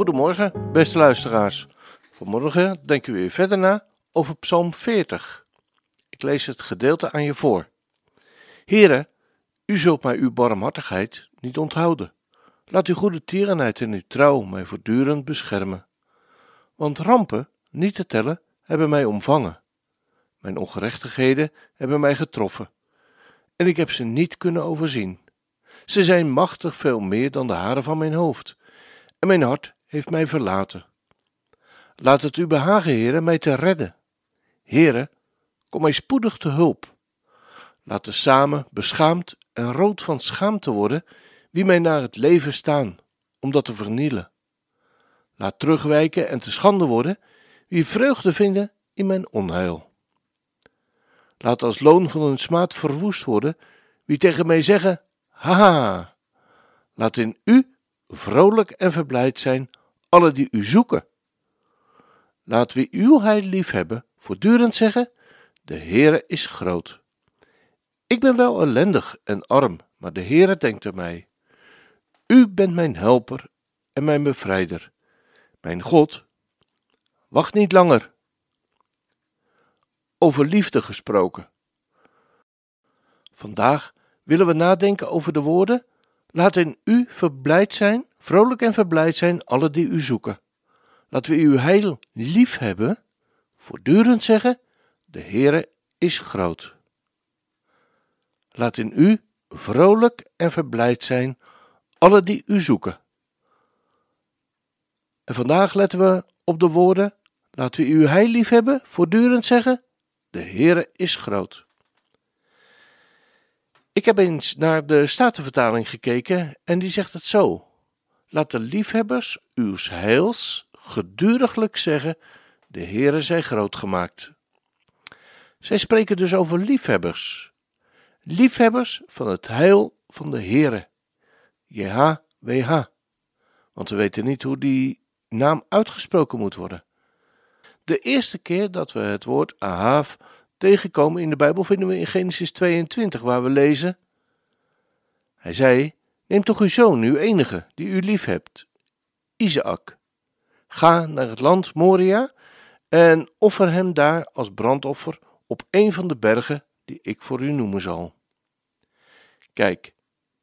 Goedemorgen, beste luisteraars. Vanmorgen denken we weer verder na over Psalm 40. Ik lees het gedeelte aan je voor. Heren, u zult mij uw barmhartigheid niet onthouden. Laat uw goede tierenheid en uw trouw mij voortdurend beschermen. Want rampen, niet te tellen, hebben mij omvangen. Mijn ongerechtigheden hebben mij getroffen. En ik heb ze niet kunnen overzien. Ze zijn machtig veel meer dan de haren van mijn hoofd. En mijn hart heeft mij verlaten. Laat het u behagen, heren, mij te redden. Heren, kom mij spoedig te hulp. Laten samen beschaamd en rood van schaamte worden wie mij naar het leven staan, om dat te vernielen. Laat terugwijken en te schande worden wie vreugde vinden in mijn onheil. Laat als loon van hun smaad verwoest worden wie tegen mij zeggen: Haha. Laat in u vrolijk en verblijd zijn alle die u zoeken. Laat wie uw heil lief hebben voortdurend zeggen: De Heere is groot. Ik ben wel ellendig en arm, maar de Heere denkt aan mij. U bent mijn helper en mijn bevrijder. Mijn God, wacht niet langer. Over liefde gesproken. Vandaag willen we nadenken over de woorden: Laat in u verblijd zijn, vrolijk en verblijd zijn, alle die u zoeken. Laten we uw heil lief hebben, voortdurend zeggen: De Heere is groot. Laat in u vrolijk en verblijd zijn, alle die u zoeken. En vandaag letten we op de woorden: Laten we uw heil lief hebben, voortdurend zeggen: De Heere is groot. Ik heb eens naar de Statenvertaling gekeken en die zegt het zo: Laat de liefhebbers uws heils geduriglijk zeggen: De Heere zij groot gemaakt. Zij spreken dus over liefhebbers. Liefhebbers van het heil van de Heere. JHWH. Want we weten niet hoe die naam uitgesproken moet worden. De eerste keer dat we het woord Ahav tegenkomen in de Bijbel vinden we in Genesis 22, waar we lezen: Hij zei: Neem toch uw zoon, uw enige, die u lief hebt, Isaac. Ga naar het land Moria en offer hem daar als brandoffer op een van de bergen die ik voor u noemen zal. Kijk,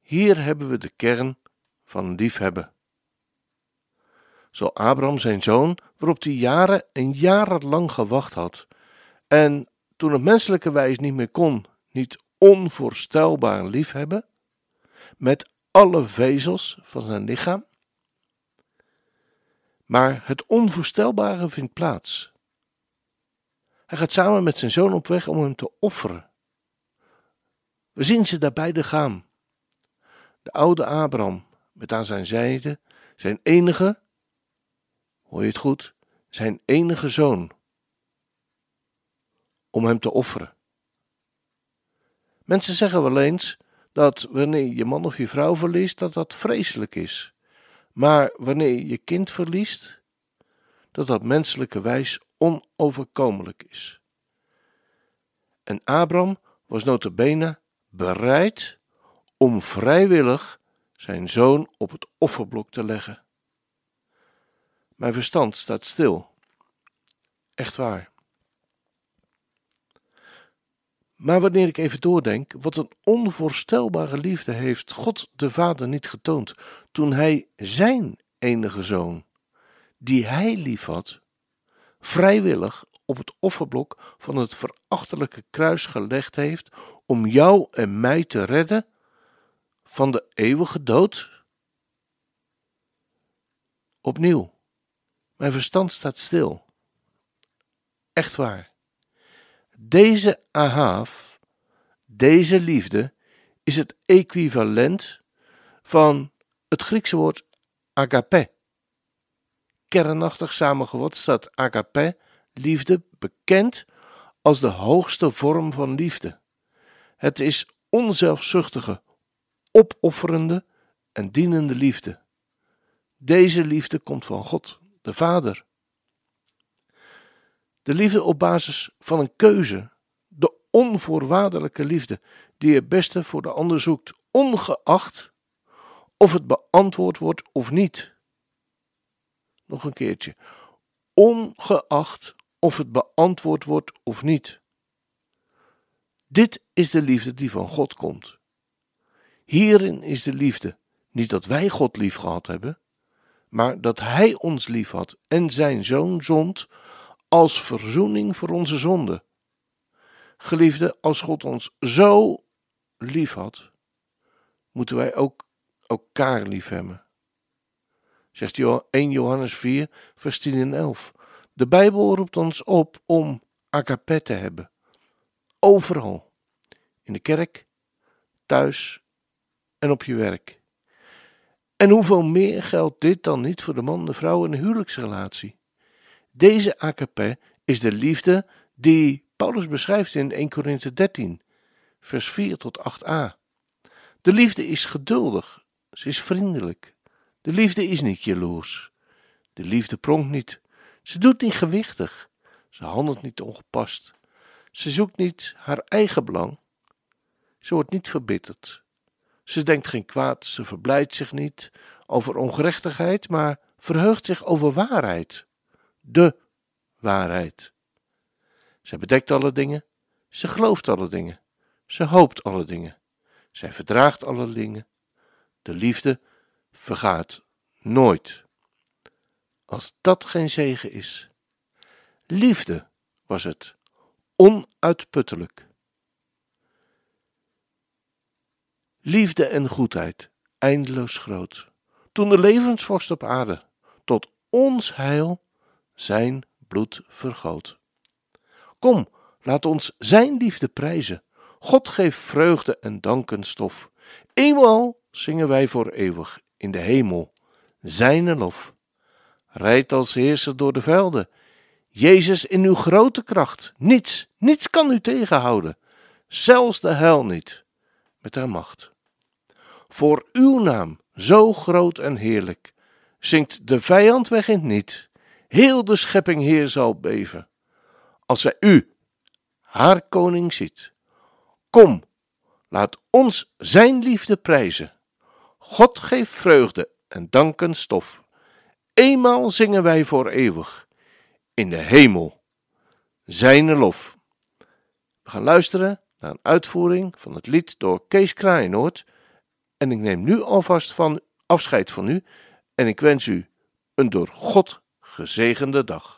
hier hebben we de kern van liefhebben. Zo Abraham zijn zoon, waarop hij jaren en jarenlang gewacht had, en toen het menselijke wijs niet meer kon, niet onvoorstelbaar liefhebben, met alle vezels van zijn lichaam. Maar het onvoorstelbare vindt plaats. Hij gaat samen met zijn zoon op weg om hem te offeren. We zien ze daar beide gaan. De oude Abraham met aan zijn zijde zijn enige, hoor je het goed, zijn enige zoon, om hem te offeren. Mensen zeggen wel eens dat wanneer je man of je vrouw verliest, dat dat vreselijk is. Maar wanneer je kind verliest, dat dat menselijke wijs onoverkomelijk is. En Abraham was notabene bereid om vrijwillig zijn zoon op het offerblok te leggen. Mijn verstand staat stil. Echt waar. Maar wanneer ik even doordenk, wat een onvoorstelbare liefde heeft God de Vader niet getoond toen Hij Zijn enige zoon, die Hij liefhad, vrijwillig op het offerblok van het verachtelijke kruis gelegd heeft om jou en mij te redden van de eeuwige dood? Opnieuw, mijn verstand staat stil. Echt waar. Deze Ahav, deze liefde, is het equivalent van het Griekse woord agape. Kernachtig samengevat staat agape, liefde, bekend als de hoogste vorm van liefde. Het is onzelfzuchtige, opofferende en dienende liefde. Deze liefde komt van God, de Vader. De liefde op basis van een keuze, de onvoorwaardelijke liefde die het beste voor de ander zoekt, ongeacht of het beantwoord wordt of niet. Nog een keertje. Ongeacht of het beantwoord wordt of niet. Dit is de liefde die van God komt. Hierin is de liefde niet dat wij God lief gehad hebben, maar dat Hij ons lief had en zijn zoon zond als verzoening voor onze zonde. Geliefde, als God ons zo lief had, moeten wij ook elkaar lief hebben. Zegt 1 Johannes 4, vers 10 en 11. De Bijbel roept ons op om agape te hebben. Overal. In de kerk, thuis en op je werk. En hoeveel meer geldt dit dan niet voor de man, de vrouw in een huwelijksrelatie? Deze agape is de liefde die Paulus beschrijft in 1 Korinthe 13, vers 4 tot 8a. De liefde is geduldig, ze is vriendelijk. De liefde is niet jaloers. De liefde pronkt niet. Ze doet niet gewichtig. Ze handelt niet ongepast. Ze zoekt niet haar eigen belang. Ze wordt niet verbitterd. Ze denkt geen kwaad, ze verblijdt zich niet over ongerechtigheid, maar verheugt zich over waarheid. De waarheid. Zij bedekt alle dingen, ze gelooft alle dingen, ze hoopt alle dingen, zij verdraagt alle dingen. De liefde vergaat nooit. Als dat geen zegen is. Liefde was het, onuitputtelijk. Liefde en goedheid, eindeloos groot. Toen de levensvorst op aarde tot ons heil zijn bloed vergoot. Kom, laat ons zijn liefde prijzen. God geeft vreugde en dankenstof. Eenmaal zingen wij voor eeuwig in de hemel zijne lof. Rijd als heerser door de velden. Jezus in uw grote kracht. Niets, niets kan u tegenhouden. Zelfs de hel niet, met haar macht. Voor uw naam, zo groot en heerlijk, zingt de vijand weg in niet. Heel de schepping heer zal beven, als zij u, haar koning, ziet. Kom, laat ons zijn liefde prijzen. God geeft vreugde en danken stof. Eenmaal zingen wij voor eeuwig in de hemel zijne lof. We gaan luisteren naar een uitvoering van het lied door Kees Kraaienoord. En ik neem nu alvast van afscheid van u en ik wens u een door God gezegende dag.